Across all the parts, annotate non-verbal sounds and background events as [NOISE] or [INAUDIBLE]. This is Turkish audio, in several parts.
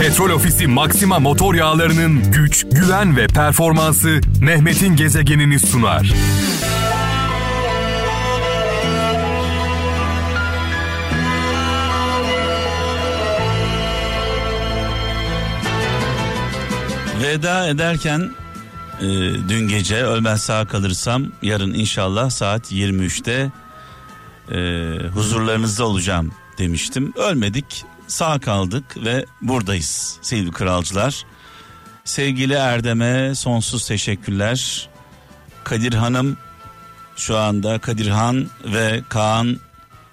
Petrol Ofisi Maxima motor yağlarının güç, güven ve performansı Mehmet'in gezegenini sunar. Veda ederken e, dün gece ölmez sağ kalırsam yarın inşallah saat 23'te e, huzurlarınızda olacağım demiştim. Ölmedik sağ kaldık ve buradayız sevgili kralcılar. Sevgili Erdem'e sonsuz teşekkürler. Kadir Hanım şu anda Kadirhan ve Kaan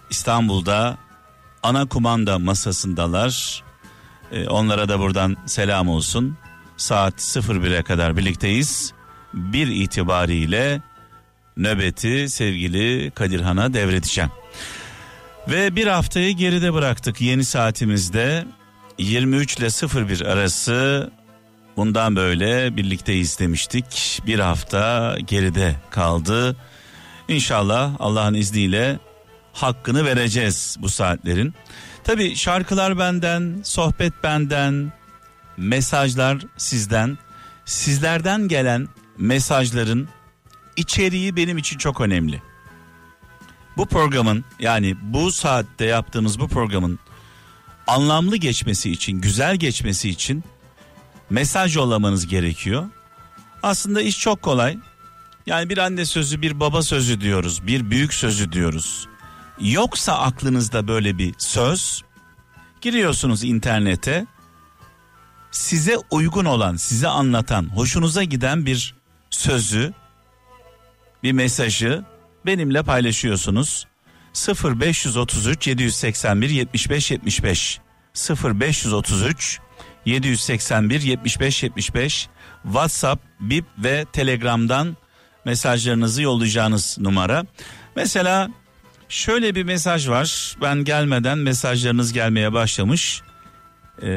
İstanbul'da ana kumanda masasındalar. Ee, onlara da buradan selam olsun. Saat 01'e kadar birlikteyiz. Bir itibariyle nöbeti sevgili Kadirhan'a devredeceğim. Ve bir haftayı geride bıraktık yeni saatimizde 23 ile 01 arası bundan böyle birlikteyiz demiştik. Bir hafta geride kaldı. İnşallah Allah'ın izniyle hakkını vereceğiz bu saatlerin. Tabi şarkılar benden, sohbet benden, mesajlar sizden. Sizlerden gelen mesajların içeriği benim için çok önemli bu programın yani bu saatte yaptığımız bu programın anlamlı geçmesi için, güzel geçmesi için mesaj yollamanız gerekiyor. Aslında iş çok kolay. Yani bir anne sözü, bir baba sözü diyoruz, bir büyük sözü diyoruz. Yoksa aklınızda böyle bir söz, giriyorsunuz internete. Size uygun olan, size anlatan, hoşunuza giden bir sözü, bir mesajı benimle paylaşıyorsunuz. 0533 781 75 75 0533 781 75 75 WhatsApp, Bip ve Telegram'dan mesajlarınızı yollayacağınız numara. Mesela şöyle bir mesaj var. Ben gelmeden mesajlarınız gelmeye başlamış. Ee,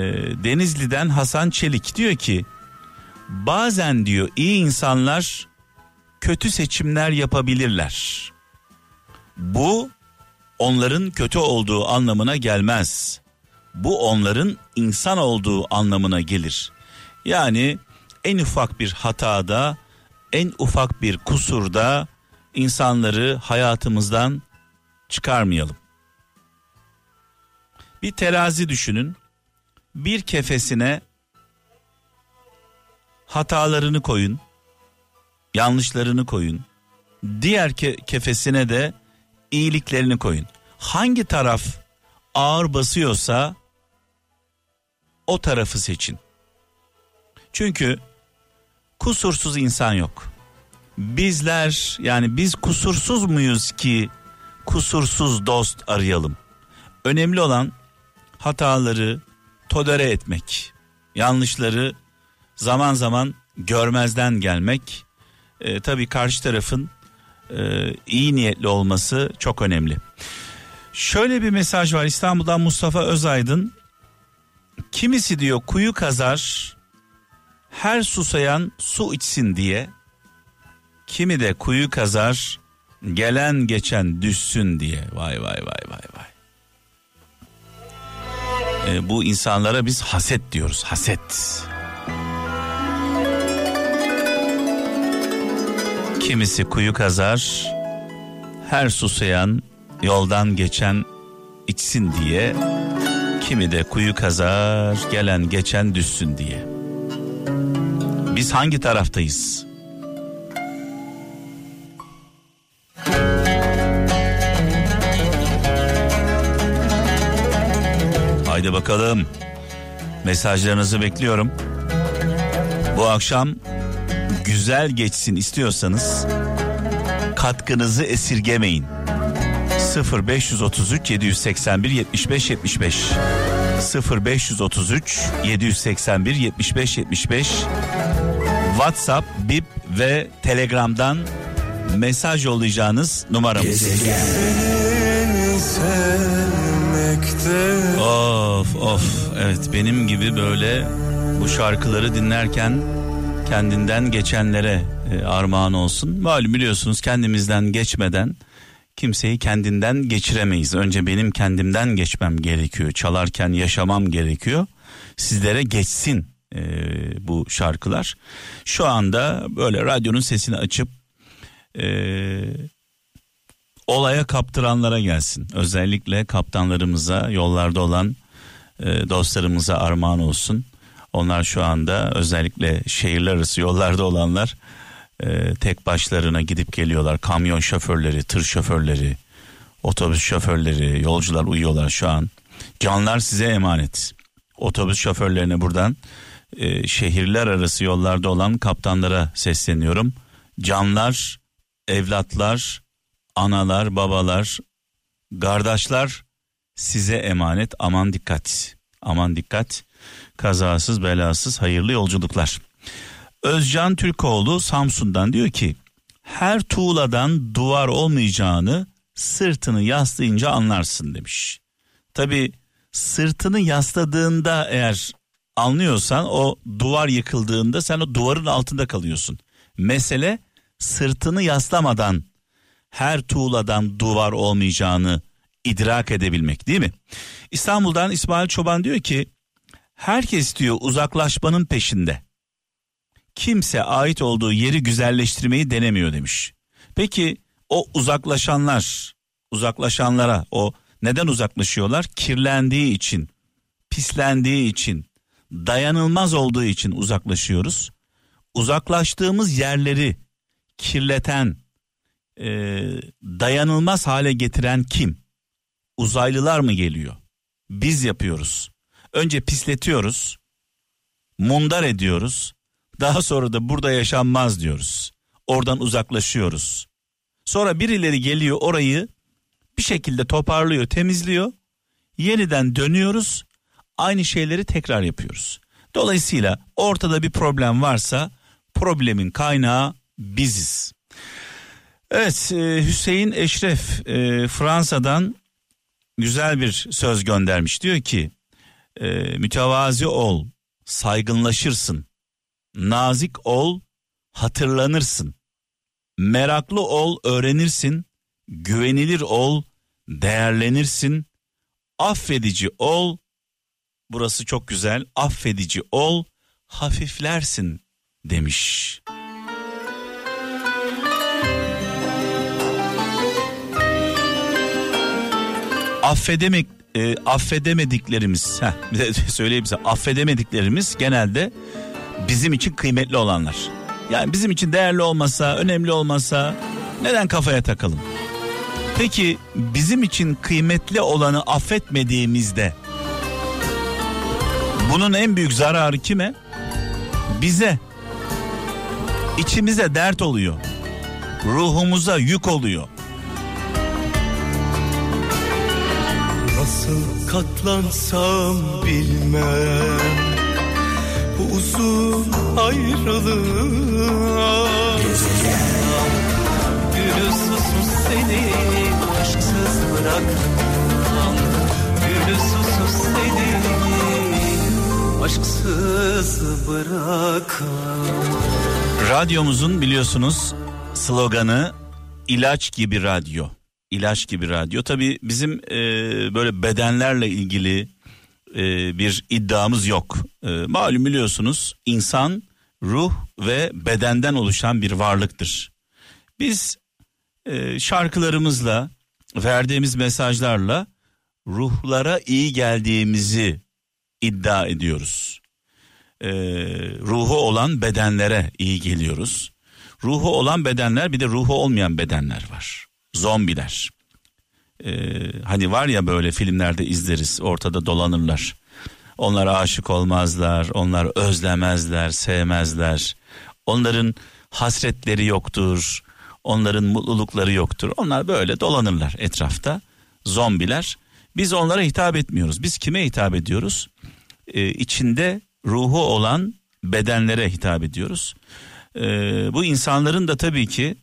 Denizli'den Hasan Çelik diyor ki bazen diyor iyi insanlar kötü seçimler yapabilirler. Bu onların kötü olduğu anlamına gelmez. Bu onların insan olduğu anlamına gelir. Yani en ufak bir hatada, en ufak bir kusurda insanları hayatımızdan çıkarmayalım. Bir terazi düşünün. Bir kefesine hatalarını koyun yanlışlarını koyun. Diğer ke- kefesine de iyiliklerini koyun. Hangi taraf ağır basıyorsa o tarafı seçin. Çünkü kusursuz insan yok. Bizler yani biz kusursuz muyuz ki kusursuz dost arayalım. Önemli olan hataları tolere etmek. Yanlışları zaman zaman görmezden gelmek e, tabii karşı tarafın e, iyi niyetli olması çok önemli. Şöyle bir mesaj var İstanbul'dan Mustafa Özaydın. Kimisi diyor kuyu kazar her susayan su içsin diye. Kimi de kuyu kazar gelen geçen düşsün diye. Vay vay vay vay vay. E, bu insanlara biz haset diyoruz haset. Kimisi kuyu kazar, her susayan yoldan geçen içsin diye. Kimi de kuyu kazar, gelen geçen düşsün diye. Biz hangi taraftayız? Haydi bakalım. Mesajlarınızı bekliyorum. Bu akşam güzel geçsin istiyorsanız katkınızı esirgemeyin. 0533 781 75 75 0533 781 75 75 WhatsApp, Bip ve Telegram'dan mesaj yollayacağınız numaramız. Of of evet benim gibi böyle bu şarkıları dinlerken kendinden geçenlere e, armağan olsun. Malum biliyorsunuz kendimizden geçmeden kimseyi kendinden geçiremeyiz. Önce benim kendimden geçmem gerekiyor. Çalarken yaşamam gerekiyor. sizlere geçsin e, bu şarkılar. Şu anda böyle radyonun sesini açıp e, olaya kaptıranlara gelsin. Özellikle kaptanlarımıza yollarda olan e, dostlarımıza armağan olsun. Onlar şu anda özellikle şehirler arası yollarda olanlar e, tek başlarına gidip geliyorlar. Kamyon şoförleri, tır şoförleri, otobüs şoförleri, yolcular uyuyorlar şu an. Canlar size emanet. Otobüs şoförlerine buradan e, şehirler arası yollarda olan kaptanlara sesleniyorum. Canlar, evlatlar, analar, babalar, kardeşler size emanet. Aman dikkat. Aman dikkat. Kazasız belasız hayırlı yolculuklar. Özcan Türkoğlu Samsun'dan diyor ki her tuğladan duvar olmayacağını sırtını yaslayınca anlarsın demiş. Tabi sırtını yasladığında eğer anlıyorsan o duvar yıkıldığında sen o duvarın altında kalıyorsun. Mesele sırtını yaslamadan her tuğladan duvar olmayacağını idrak edebilmek değil mi? İstanbul'dan İsmail Çoban diyor ki herkes diyor uzaklaşmanın peşinde. Kimse ait olduğu yeri güzelleştirmeyi denemiyor demiş. Peki o uzaklaşanlar, uzaklaşanlara o neden uzaklaşıyorlar? Kirlendiği için, pislendiği için, dayanılmaz olduğu için uzaklaşıyoruz. Uzaklaştığımız yerleri kirleten, e, dayanılmaz hale getiren kim? Uzaylılar mı geliyor? Biz yapıyoruz. Önce pisletiyoruz, mundar ediyoruz. Daha sonra da burada yaşanmaz diyoruz. Oradan uzaklaşıyoruz. Sonra birileri geliyor orayı bir şekilde toparlıyor, temizliyor. Yeniden dönüyoruz. Aynı şeyleri tekrar yapıyoruz. Dolayısıyla ortada bir problem varsa problemin kaynağı biziz. Evet e, Hüseyin Eşref e, Fransa'dan güzel bir söz göndermiş. Diyor ki e, mütevazi ol, saygınlaşırsın. Nazik ol, hatırlanırsın. Meraklı ol, öğrenirsin. Güvenilir ol, değerlenirsin. Affedici ol. Burası çok güzel. Affedici ol, hafiflersin demiş. affedemek e, affedemediklerimiz heh, bir [LAUGHS] söyleyeyim size affedemediklerimiz genelde bizim için kıymetli olanlar. Yani bizim için değerli olmasa, önemli olmasa neden kafaya takalım? Peki bizim için kıymetli olanı affetmediğimizde bunun en büyük zararı kime? Bize. İçimize dert oluyor. Ruhumuza yük oluyor. Nasıl katlansam bilmem. Bu uzun ayrılığa Gezegen Gülü susuz seni aşksız bırakmam. Gülü susuz seni aşksız bırakmam. Radyomuzun biliyorsunuz sloganı ilaç gibi radyo ilaç gibi radyo. Tabii bizim e, böyle bedenlerle ilgili e, bir iddiamız yok. E, malum biliyorsunuz insan ruh ve bedenden oluşan bir varlıktır. Biz e, şarkılarımızla verdiğimiz mesajlarla ruhlara iyi geldiğimizi iddia ediyoruz. E, ruhu olan bedenlere iyi geliyoruz. Ruhu olan bedenler bir de ruhu olmayan bedenler var zombiler. Ee, hani var ya böyle filmlerde izleriz ortada dolanırlar. Onlar aşık olmazlar, onlar özlemezler, sevmezler. Onların hasretleri yoktur, onların mutlulukları yoktur. Onlar böyle dolanırlar etrafta. Zombiler. Biz onlara hitap etmiyoruz. Biz kime hitap ediyoruz? Ee, içinde ruhu olan bedenlere hitap ediyoruz. Ee, bu insanların da tabii ki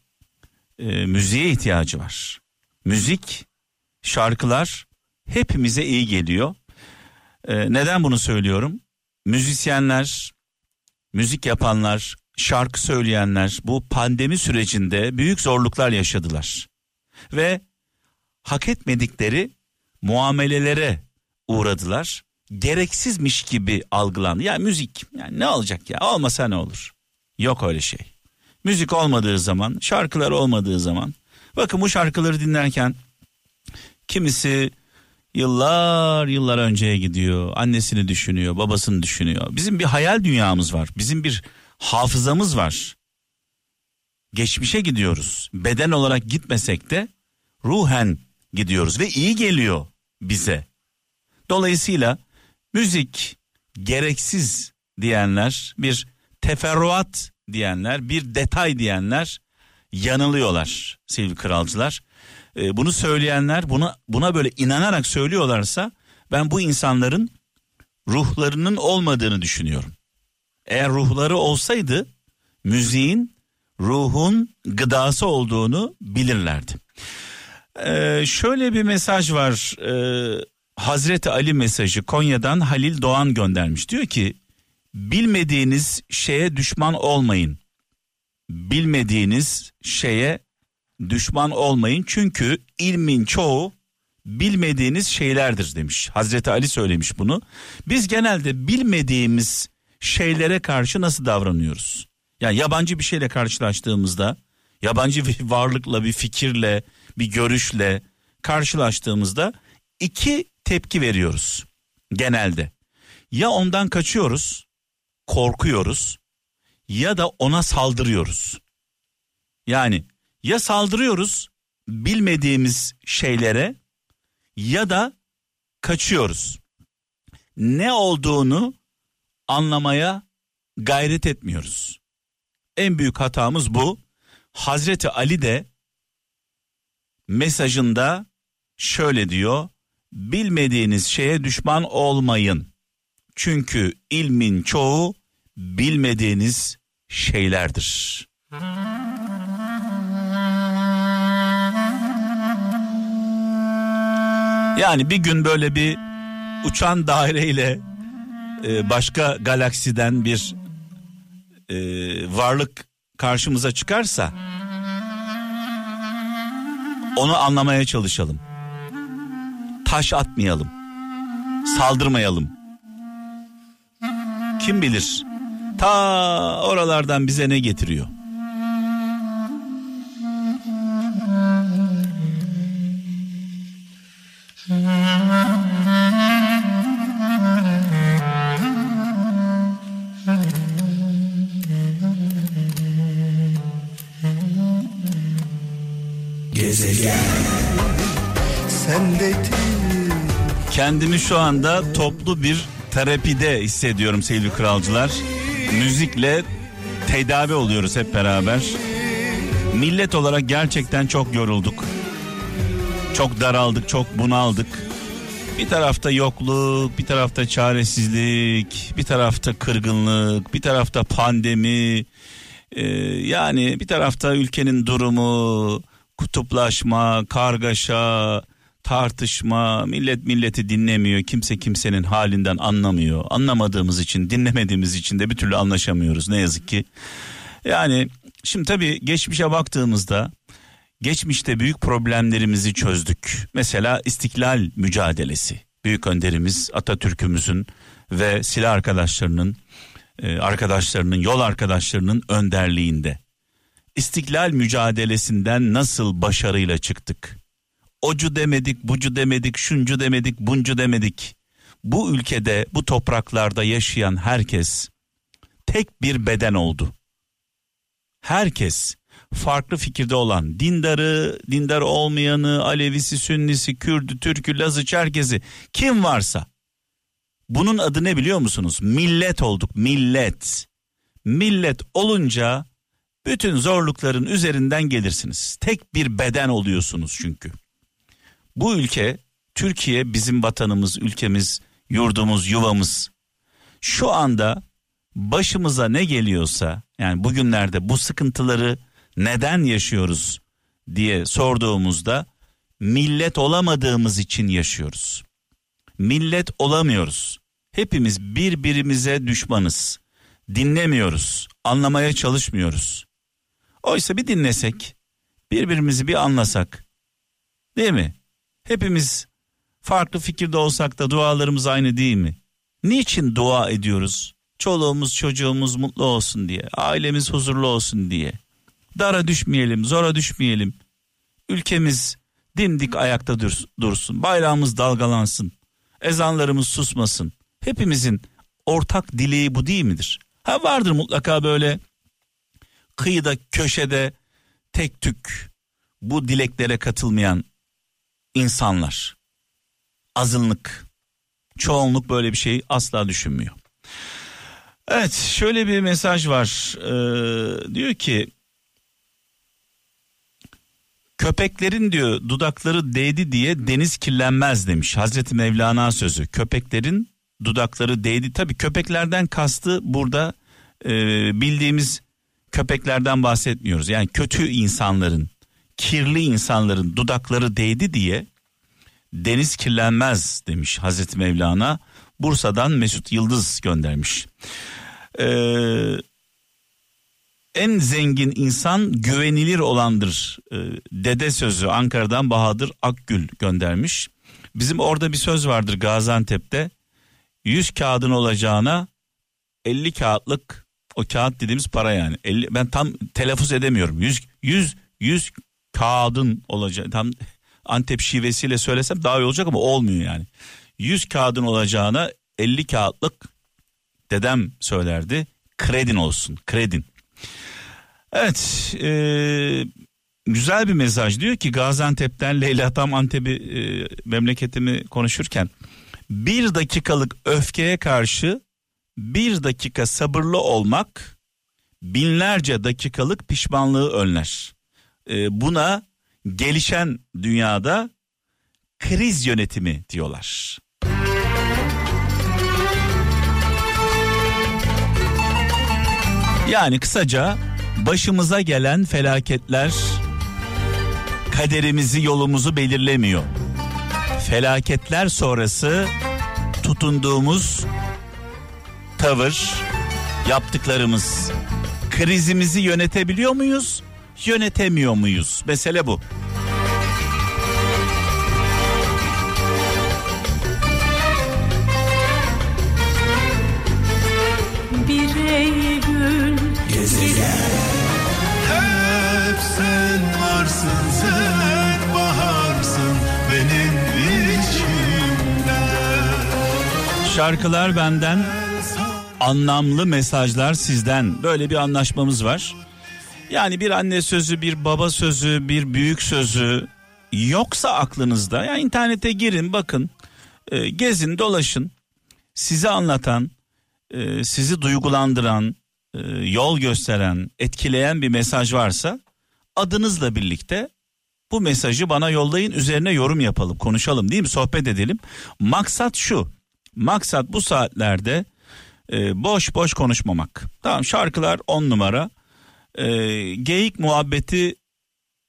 e, müziğe ihtiyacı var. Müzik, şarkılar hepimize iyi geliyor. E, neden bunu söylüyorum? Müzisyenler, müzik yapanlar, şarkı söyleyenler bu pandemi sürecinde büyük zorluklar yaşadılar. Ve hak etmedikleri muamelelere uğradılar. gereksizmiş gibi algılandı. Ya müzik yani ne olacak ya olmasa ne olur? Yok öyle şey. Müzik olmadığı zaman, şarkılar olmadığı zaman. Bakın bu şarkıları dinlerken kimisi yıllar yıllar önceye gidiyor. Annesini düşünüyor, babasını düşünüyor. Bizim bir hayal dünyamız var. Bizim bir hafızamız var. Geçmişe gidiyoruz. Beden olarak gitmesek de ruhen gidiyoruz ve iyi geliyor bize. Dolayısıyla müzik gereksiz diyenler, bir teferruat diyenler, bir detay diyenler yanılıyorlar sevgili kralcılar. Ee, bunu söyleyenler buna buna böyle inanarak söylüyorlarsa ben bu insanların ruhlarının olmadığını düşünüyorum. Eğer ruhları olsaydı müziğin ruhun gıdası olduğunu bilirlerdi. Ee, şöyle bir mesaj var. Ee, Hazreti Ali mesajı Konya'dan Halil Doğan göndermiş. Diyor ki bilmediğiniz şeye düşman olmayın. Bilmediğiniz şeye düşman olmayın çünkü ilmin çoğu bilmediğiniz şeylerdir demiş. Hazreti Ali söylemiş bunu. Biz genelde bilmediğimiz şeylere karşı nasıl davranıyoruz? Yani yabancı bir şeyle karşılaştığımızda, yabancı bir varlıkla, bir fikirle, bir görüşle karşılaştığımızda iki tepki veriyoruz genelde. Ya ondan kaçıyoruz, korkuyoruz ya da ona saldırıyoruz. Yani ya saldırıyoruz bilmediğimiz şeylere ya da kaçıyoruz. Ne olduğunu anlamaya gayret etmiyoruz. En büyük hatamız bu. Hazreti Ali de mesajında şöyle diyor. Bilmediğiniz şeye düşman olmayın. Çünkü ilmin çoğu bilmediğiniz şeylerdir. Yani bir gün böyle bir uçan daireyle e, başka galaksiden bir e, varlık karşımıza çıkarsa onu anlamaya çalışalım. Taş atmayalım. Saldırmayalım. Kim bilir ta oralardan bize ne getiriyor? De Kendimi şu anda toplu bir terapide hissediyorum sevgili kralcılar. Müzikle tedavi oluyoruz hep beraber. Millet olarak gerçekten çok yorulduk. Çok daraldık, çok bunaldık. Bir tarafta yokluk, bir tarafta çaresizlik, bir tarafta kırgınlık, bir tarafta pandemi. Ee, yani bir tarafta ülkenin durumu, kutuplaşma, kargaşa, tartışma, millet milleti dinlemiyor, kimse kimsenin halinden anlamıyor. Anlamadığımız için, dinlemediğimiz için de bir türlü anlaşamıyoruz ne yazık ki. Yani şimdi tabii geçmişe baktığımızda geçmişte büyük problemlerimizi çözdük. Mesela istiklal mücadelesi. Büyük önderimiz Atatürk'ümüzün ve silah arkadaşlarının e, arkadaşlarının yol arkadaşlarının önderliğinde. İstiklal mücadelesinden nasıl başarıyla çıktık? Ocu demedik, bucu demedik, şuncu demedik, buncu demedik. Bu ülkede, bu topraklarda yaşayan herkes tek bir beden oldu. Herkes farklı fikirde olan dindarı, dindar olmayanı, Alevisi, Sünnisi, Kürdü, Türkü, Lazı, Çerkezi kim varsa bunun adı ne biliyor musunuz? Millet olduk, millet. Millet olunca bütün zorlukların üzerinden gelirsiniz. Tek bir beden oluyorsunuz çünkü. Bu ülke Türkiye bizim vatanımız, ülkemiz, yurdumuz, yuvamız. Şu anda başımıza ne geliyorsa yani bugünlerde bu sıkıntıları neden yaşıyoruz diye sorduğumuzda millet olamadığımız için yaşıyoruz. Millet olamıyoruz. Hepimiz birbirimize düşmanız. Dinlemiyoruz, anlamaya çalışmıyoruz. Oysa bir dinlesek, birbirimizi bir anlasak. Değil mi? Hepimiz farklı fikirde olsak da dualarımız aynı değil mi? Niçin dua ediyoruz? Çoluğumuz çocuğumuz mutlu olsun diye, ailemiz huzurlu olsun diye. Dara düşmeyelim, zora düşmeyelim. Ülkemiz dimdik ayakta dursun, bayrağımız dalgalansın, ezanlarımız susmasın. Hepimizin ortak dileği bu değil midir? Ha vardır mutlaka böyle kıyıda köşede tek tük bu dileklere katılmayan insanlar. Azınlık, çoğunluk böyle bir şeyi asla düşünmüyor. Evet şöyle bir mesaj var. Ee, diyor ki köpeklerin diyor dudakları değdi diye deniz kirlenmez demiş Hazreti Mevlana sözü. Köpeklerin dudakları değdi. Tabi köpeklerden kastı burada e, bildiğimiz köpeklerden bahsetmiyoruz. Yani kötü insanların kirli insanların dudakları değdi diye deniz kirlenmez demiş Hazreti Mevlana. Bursa'dan Mesut Yıldız göndermiş. Ee, en zengin insan güvenilir olandır. Ee, dede sözü Ankara'dan Bahadır Akgül göndermiş. Bizim orada bir söz vardır Gaziantep'te. 100 kağıdın olacağına 50 kağıtlık o kağıt dediğimiz para yani. 50, ben tam telaffuz edemiyorum. 100 100 100 kağıdın olacak. Tam Antep şivesiyle söylesem daha iyi olacak ama olmuyor yani. 100 kağıdın olacağına 50 kağıtlık dedem söylerdi. Kredin olsun kredin. Evet e, güzel bir mesaj diyor ki Gaziantep'ten Leyla tam Antep'i e, memleketimi konuşurken bir dakikalık öfkeye karşı bir dakika sabırlı olmak binlerce dakikalık pişmanlığı önler. E, buna gelişen dünyada kriz yönetimi diyorlar. Yani kısaca başımıza gelen felaketler kaderimizi yolumuzu belirlemiyor. Felaketler sonrası tutunduğumuz tavır, yaptıklarımız krizimizi yönetebiliyor muyuz? Yönetemiyor muyuz? Mesele bu. Bir Eylül gezegen Hep sen varsın sen baharsın benim içimde Şarkılar benden, anlamlı mesajlar sizden. Böyle bir anlaşmamız var. Yani bir anne sözü, bir baba sözü, bir büyük sözü yoksa aklınızda ya internete girin bakın, e, gezin, dolaşın. Sizi anlatan, e, sizi duygulandıran, e, yol gösteren, etkileyen bir mesaj varsa adınızla birlikte bu mesajı bana yollayın üzerine yorum yapalım konuşalım değil mi sohbet edelim. Maksat şu maksat bu saatlerde boş boş konuşmamak. Tamam şarkılar on numara e, geyik muhabbeti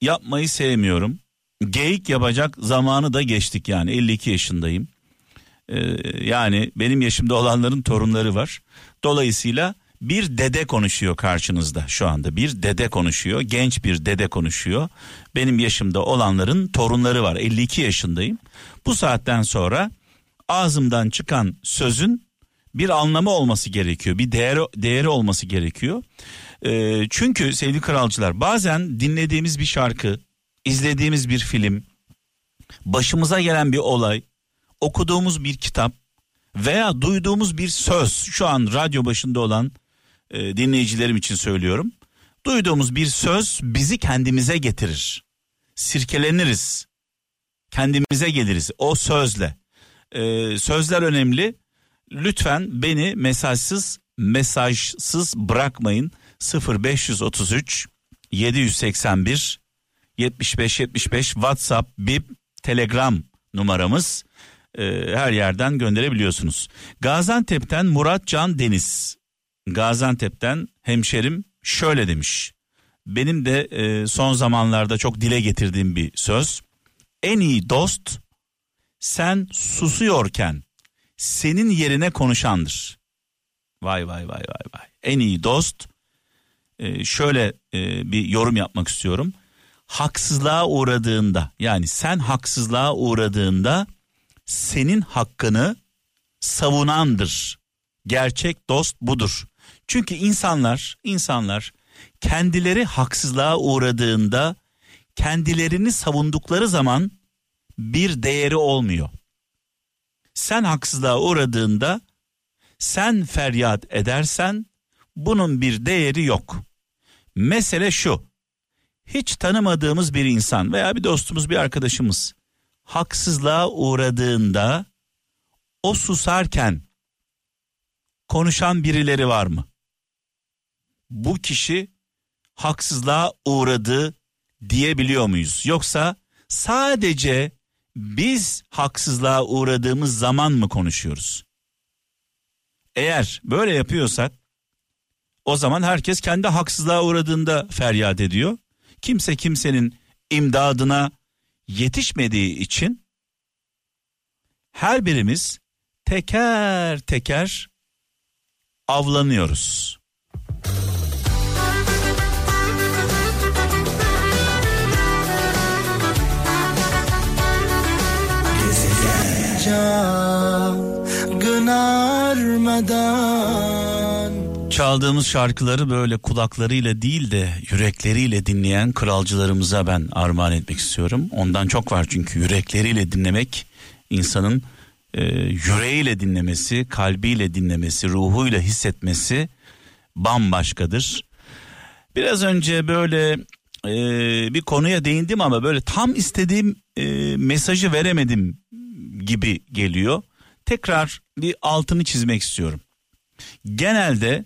yapmayı sevmiyorum. Geyik yapacak zamanı da geçtik yani 52 yaşındayım. E, yani benim yaşımda olanların torunları var. Dolayısıyla bir dede konuşuyor karşınızda şu anda. Bir dede konuşuyor. Genç bir dede konuşuyor. Benim yaşımda olanların torunları var. 52 yaşındayım. Bu saatten sonra ağzımdan çıkan sözün bir anlamı olması gerekiyor. Bir değeri, değeri olması gerekiyor. Ee, çünkü sevgili kralcılar bazen dinlediğimiz bir şarkı, izlediğimiz bir film, başımıza gelen bir olay, okuduğumuz bir kitap veya duyduğumuz bir söz şu an radyo başında olan e, dinleyicilerim için söylüyorum. Duyduğumuz bir söz bizi kendimize getirir. Sirkeleniriz. Kendimize geliriz o sözle. E, sözler önemli. Lütfen beni mesajsız mesajsız bırakmayın. 0533 781 75 75 WhatsApp, Bip, Telegram numaramız e, her yerden gönderebiliyorsunuz. Gaziantep'ten Murat Can Deniz. Gaziantep'ten hemşerim şöyle demiş. Benim de e, son zamanlarda çok dile getirdiğim bir söz. En iyi dost sen susuyorken senin yerine konuşandır. Vay vay vay vay vay. En iyi dost e, şöyle e, bir yorum yapmak istiyorum. Haksızlığa uğradığında yani sen haksızlığa uğradığında senin hakkını savunandır. Gerçek dost budur. Çünkü insanlar, insanlar kendileri haksızlığa uğradığında kendilerini savundukları zaman bir değeri olmuyor. Sen haksızlığa uğradığında sen feryat edersen bunun bir değeri yok. Mesele şu. Hiç tanımadığımız bir insan veya bir dostumuz, bir arkadaşımız haksızlığa uğradığında o susarken konuşan birileri var mı? Bu kişi haksızlığa uğradı diyebiliyor muyuz? Yoksa sadece biz haksızlığa uğradığımız zaman mı konuşuyoruz? Eğer böyle yapıyorsak o zaman herkes kendi haksızlığa uğradığında feryat ediyor. Kimse kimsenin imdadına yetişmediği için her birimiz teker teker avlanıyoruz. Çaldığımız şarkıları böyle kulaklarıyla değil de yürekleriyle dinleyen kralcılarımıza ben armağan etmek istiyorum. Ondan çok var çünkü yürekleriyle dinlemek insanın e, yüreğiyle dinlemesi, kalbiyle dinlemesi, ruhuyla hissetmesi bambaşkadır. Biraz önce böyle e, bir konuya değindim ama böyle tam istediğim e, mesajı veremedim gibi geliyor. Tekrar bir altını çizmek istiyorum. Genelde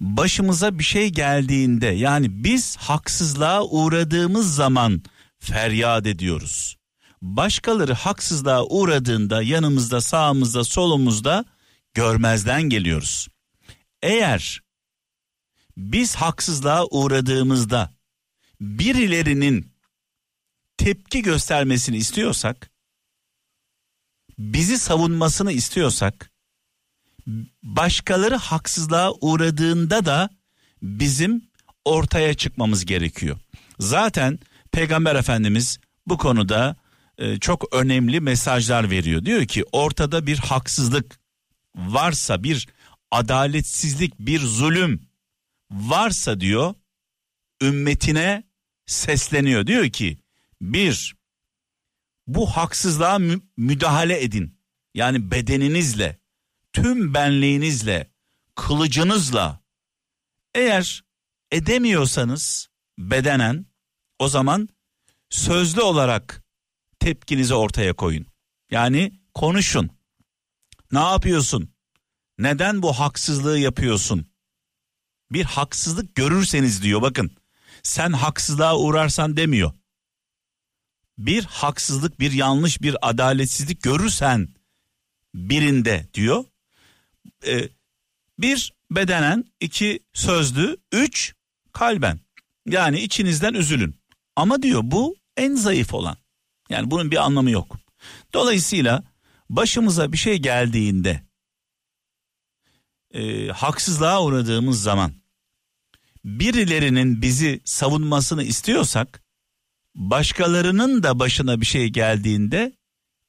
başımıza bir şey geldiğinde yani biz haksızlığa uğradığımız zaman feryat ediyoruz. Başkaları haksızlığa uğradığında yanımızda, sağımızda, solumuzda görmezden geliyoruz. Eğer biz haksızlığa uğradığımızda birilerinin tepki göstermesini istiyorsak, bizi savunmasını istiyorsak, başkaları haksızlığa uğradığında da bizim ortaya çıkmamız gerekiyor. Zaten Peygamber Efendimiz bu konuda e, çok önemli mesajlar veriyor. Diyor ki ortada bir haksızlık varsa, bir adaletsizlik, bir zulüm varsa diyor ümmetine sesleniyor. Diyor ki bir bu haksızlığa mü- müdahale edin. Yani bedeninizle, tüm benliğinizle, kılıcınızla. Eğer edemiyorsanız bedenen o zaman sözlü olarak tepkinizi ortaya koyun. Yani konuşun. Ne yapıyorsun? Neden bu haksızlığı yapıyorsun? Bir haksızlık görürseniz diyor bakın. Sen haksızlığa uğrarsan demiyor. Bir haksızlık, bir yanlış, bir adaletsizlik görürsen birinde diyor. Ee, bir bedenen, iki sözlü, üç kalben. Yani içinizden üzülün. Ama diyor bu en zayıf olan. Yani bunun bir anlamı yok. Dolayısıyla başımıza bir şey geldiğinde e, haksızlığa uğradığımız zaman birilerinin bizi savunmasını istiyorsak başkalarının da başına bir şey geldiğinde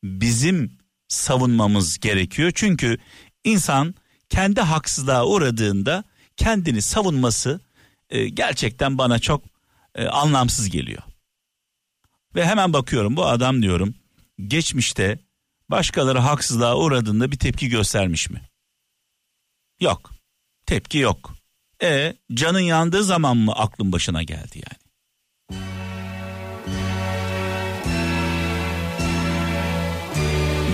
bizim savunmamız gerekiyor. Çünkü insan kendi haksızlığa uğradığında kendini savunması e, gerçekten bana çok e, anlamsız geliyor. Ve hemen bakıyorum bu adam diyorum geçmişte başkaları haksızlığa uğradığında bir tepki göstermiş mi? Yok. Tepki yok. E canın yandığı zaman mı aklın başına geldi yani?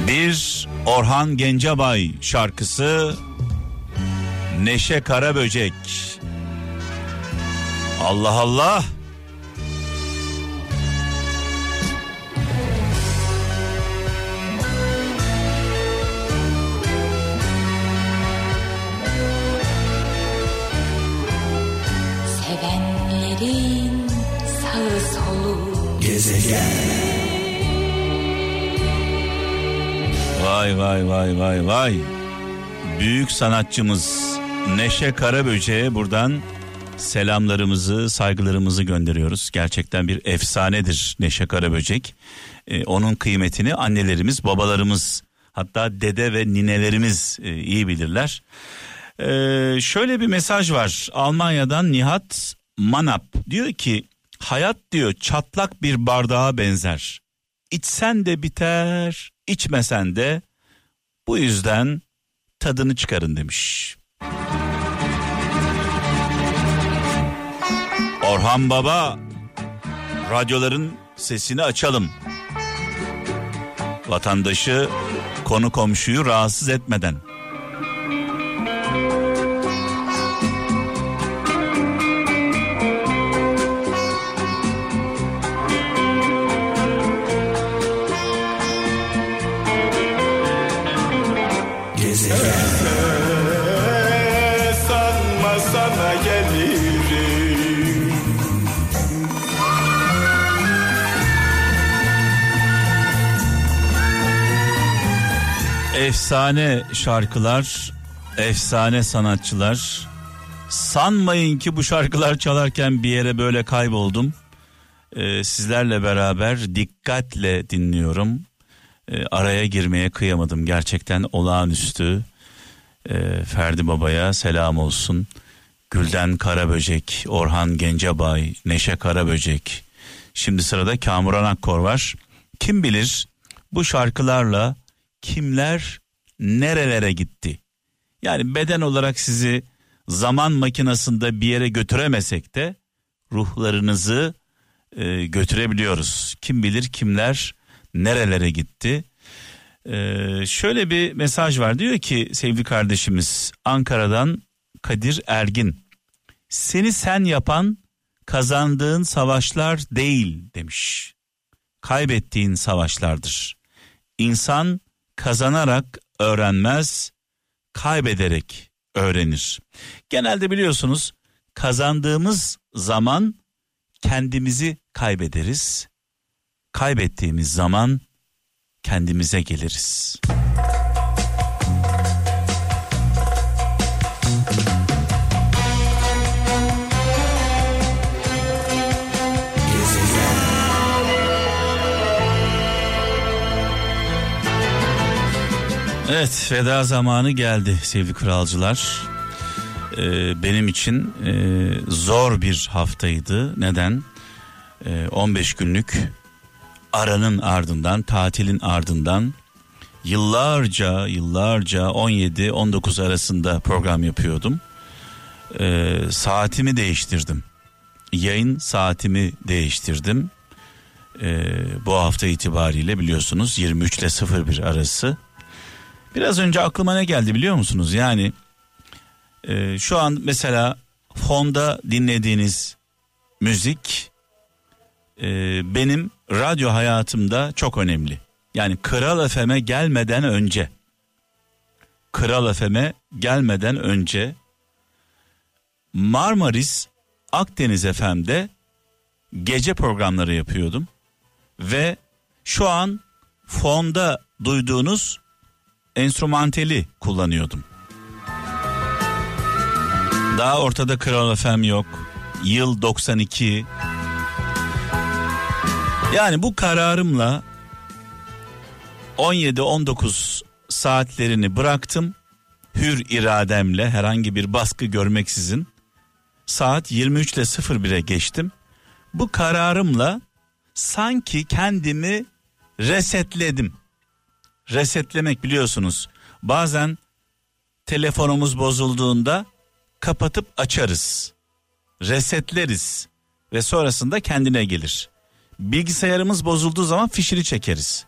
Bir Orhan Gencebay şarkısı Neşe Karaböcek. Allah Allah. Vay vay vay vay. Büyük sanatçımız Neşe Karaböcek'e buradan selamlarımızı, saygılarımızı gönderiyoruz. Gerçekten bir efsanedir Neşe Karaböcek. Ee, onun kıymetini annelerimiz, babalarımız Hatta dede ve ninelerimiz e, iyi bilirler. Ee, şöyle bir mesaj var Almanya'dan Nihat Manap diyor ki hayat diyor çatlak bir bardağa benzer. İçsen de biter, içmesen de bu yüzden tadını çıkarın demiş. Orhan Baba radyoların sesini açalım. Vatandaşı konu komşuyu rahatsız etmeden. Efsane şarkılar, efsane sanatçılar. Sanmayın ki bu şarkılar çalarken bir yere böyle kayboldum. Ee, sizlerle beraber dikkatle dinliyorum. Ee, araya girmeye kıyamadım gerçekten olağanüstü. Ee, Ferdi Baba'ya selam olsun. Gülden Karaböcek, Orhan Gencebay, Neşe Karaböcek. Şimdi sırada Kamuran Akkor var. Kim bilir bu şarkılarla kimler nerelere gitti? Yani beden olarak sizi zaman makinasında bir yere götüremesek de ruhlarınızı e, götürebiliyoruz. Kim bilir kimler nerelere gitti? Ee, şöyle bir mesaj var diyor ki sevgili kardeşimiz Ankara'dan Kadir Ergin. Seni sen yapan kazandığın savaşlar değil demiş. Kaybettiğin savaşlardır. İnsan kazanarak öğrenmez, kaybederek öğrenir. Genelde biliyorsunuz kazandığımız zaman kendimizi kaybederiz. Kaybettiğimiz zaman kendimize geliriz. Evet veda zamanı geldi sevgili kralcılar. Ee, benim için e, zor bir haftaydı. Neden? Ee, 15 günlük aranın ardından, tatilin ardından yıllarca yıllarca 17-19 arasında program yapıyordum. Ee, saatimi değiştirdim. Yayın saatimi değiştirdim. Ee, bu hafta itibariyle biliyorsunuz 23 ile 01 arası. Biraz önce aklıma ne geldi biliyor musunuz? Yani e, şu an mesela fonda dinlediğiniz müzik e, benim radyo hayatımda çok önemli. Yani Kral FM'e gelmeden önce Kral FM'e gelmeden önce Marmaris Akdeniz FM'de gece programları yapıyordum ve şu an fonda duyduğunuz enstrümanteli kullanıyordum. Daha ortada Kral FM yok. Yıl 92. Yani bu kararımla 17-19 saatlerini bıraktım. Hür irademle herhangi bir baskı görmeksizin saat 23 ile 01'e geçtim. Bu kararımla sanki kendimi resetledim. Resetlemek biliyorsunuz. Bazen telefonumuz bozulduğunda kapatıp açarız. Resetleriz ve sonrasında kendine gelir. Bilgisayarımız bozulduğu zaman fişini çekeriz.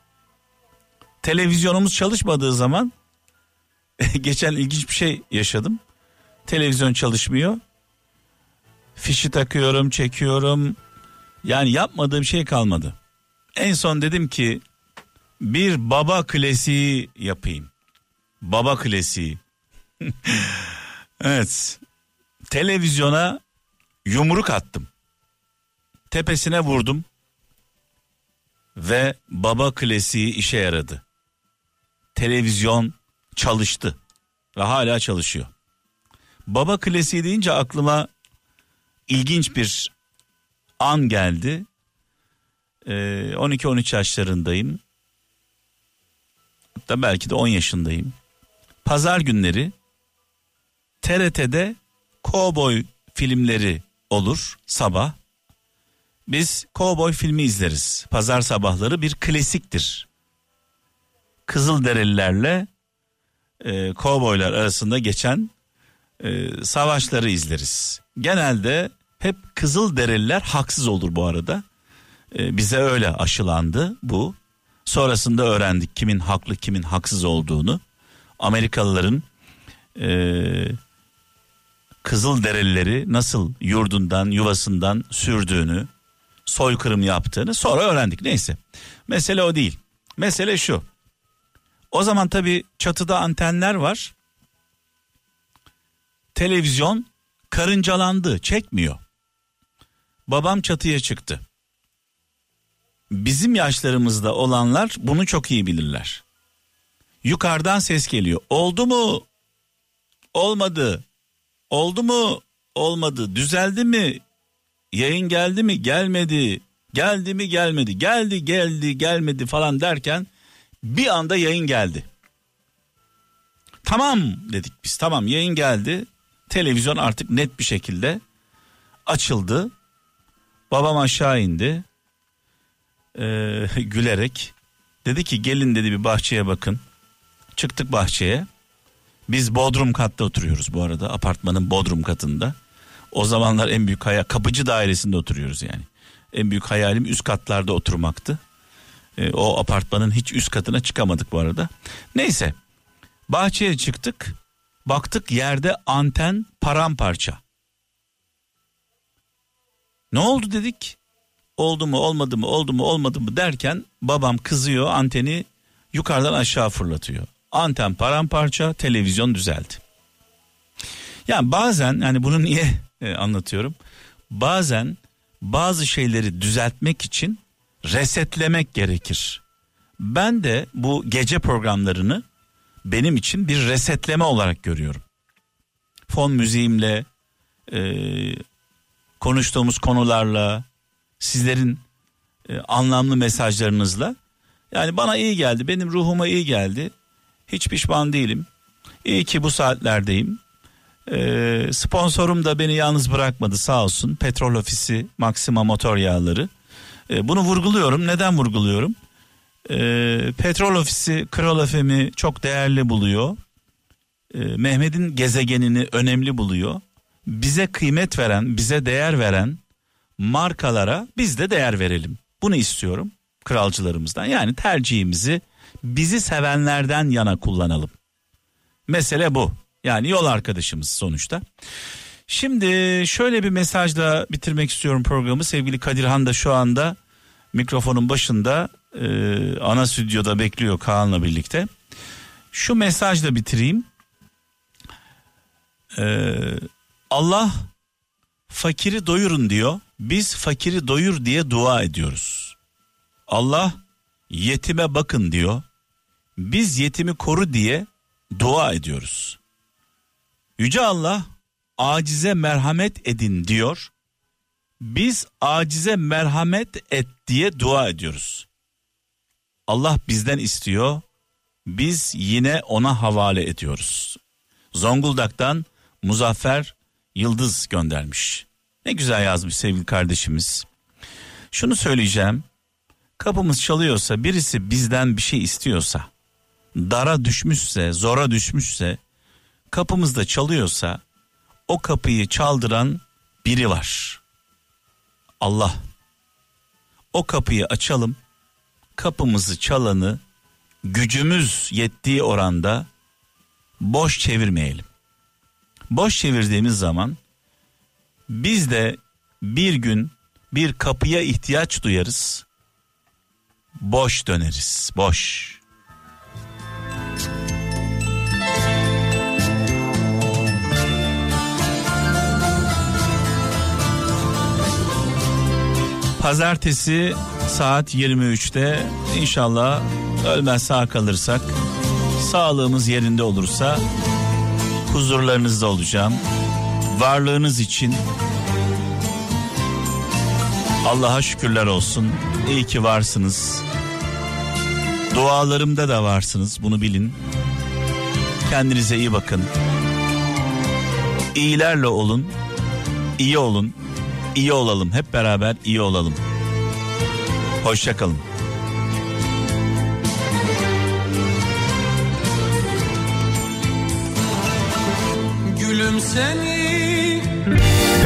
Televizyonumuz çalışmadığı zaman [LAUGHS] geçen ilginç bir şey yaşadım. Televizyon çalışmıyor. Fişi takıyorum, çekiyorum. Yani yapmadığım şey kalmadı. En son dedim ki bir baba klasiği yapayım. Baba klasiği. [LAUGHS] evet. Televizyona yumruk attım. Tepesine vurdum. Ve baba klasiği işe yaradı. Televizyon çalıştı ve hala çalışıyor. Baba klasiği deyince aklıma ilginç bir an geldi. Ee, 12-13 yaşlarındayım. Hatta belki de 10 yaşındayım. Pazar günleri TRT'de kovboy filmleri olur sabah. Biz kovboy filmi izleriz. Pazar sabahları bir klasiktir. Kızılderililerle e, kovboylar arasında geçen e, savaşları izleriz. Genelde hep Kızılderililer haksız olur bu arada. E, bize öyle aşılandı bu. Sonrasında öğrendik kimin haklı kimin haksız olduğunu. Amerikalıların e, Kızılderilileri nasıl yurdundan yuvasından sürdüğünü soykırım yaptığını sonra öğrendik neyse. Mesele o değil. Mesele şu. O zaman tabii çatıda antenler var. Televizyon karıncalandı, çekmiyor. Babam çatıya çıktı. Bizim yaşlarımızda olanlar bunu çok iyi bilirler. Yukarıdan ses geliyor. Oldu mu? Olmadı. Oldu mu? Olmadı. Düzeldi mi? Yayın geldi mi? Gelmedi. Geldi mi? Gelmedi. Geldi, geldi, gelmedi falan derken bir anda yayın geldi. Tamam dedik biz. Tamam yayın geldi. Televizyon artık net bir şekilde açıldı. Babam aşağı indi. Ee, [LAUGHS] gülerek dedi ki gelin dedi bir bahçeye bakın. Çıktık bahçeye. Biz Bodrum katta oturuyoruz bu arada apartmanın Bodrum katında. O zamanlar en büyük hayal kapıcı dairesinde oturuyoruz yani. En büyük hayalim üst katlarda oturmaktı. E, o apartmanın hiç üst katına çıkamadık bu arada. Neyse bahçeye çıktık. Baktık yerde anten paramparça. Ne oldu dedik. Oldu mu olmadı mı oldu mu olmadı mı derken babam kızıyor anteni yukarıdan aşağı fırlatıyor. Anten paramparça televizyon düzeldi. Yani bazen yani bunu niye [LAUGHS] e, anlatıyorum? Bazen bazı şeyleri düzeltmek için resetlemek gerekir. Ben de bu gece programlarını benim için bir resetleme olarak görüyorum. Fon müziğimle, e, konuştuğumuz konularla, sizlerin e, anlamlı mesajlarınızla. Yani bana iyi geldi, benim ruhuma iyi geldi. Hiç pişman değilim. İyi ki bu saatlerdeyim. E, sponsorum da beni yalnız bırakmadı sağ olsun. Petrol Ofisi Maxima Motor Yağları. E, bunu vurguluyorum. Neden vurguluyorum? E, Petrol Ofisi Kral FM'i çok değerli buluyor. E, Mehmet'in gezegenini önemli buluyor. Bize kıymet veren, bize değer veren markalara biz de değer verelim. Bunu istiyorum kralcılarımızdan. Yani tercihimizi bizi sevenlerden yana kullanalım. Mesele bu. Yani yol arkadaşımız sonuçta. Şimdi şöyle bir mesajla bitirmek istiyorum programı. Sevgili Kadirhan da şu anda mikrofonun başında e, ana stüdyoda bekliyor Kaan'la birlikte. Şu mesajla bitireyim. Ee, Allah fakiri doyurun diyor. Biz fakiri doyur diye dua ediyoruz. Allah yetime bakın diyor. Biz yetimi koru diye dua ediyoruz. Yüce Allah acize merhamet edin diyor. Biz acize merhamet et diye dua ediyoruz. Allah bizden istiyor. Biz yine ona havale ediyoruz. Zonguldak'tan Muzaffer Yıldız göndermiş. Ne güzel yazmış sevgili kardeşimiz. Şunu söyleyeceğim. Kapımız çalıyorsa birisi bizden bir şey istiyorsa, dara düşmüşse, zora düşmüşse, kapımızda çalıyorsa o kapıyı çaldıran biri var. Allah. O kapıyı açalım. Kapımızı çalanı gücümüz yettiği oranda boş çevirmeyelim. Boş çevirdiğimiz zaman biz de bir gün bir kapıya ihtiyaç duyarız. Boş döneriz. Boş. Pazartesi saat 23'te inşallah ölmez sağ kalırsak sağlığımız yerinde olursa huzurlarınızda olacağım. Varlığınız için Allah'a şükürler olsun. İyi ki varsınız. Dualarımda da varsınız bunu bilin. Kendinize iyi bakın. İyilerle olun. iyi olun. iyi olalım. Hep beraber iyi olalım. Hoşçakalın. Gülüm seni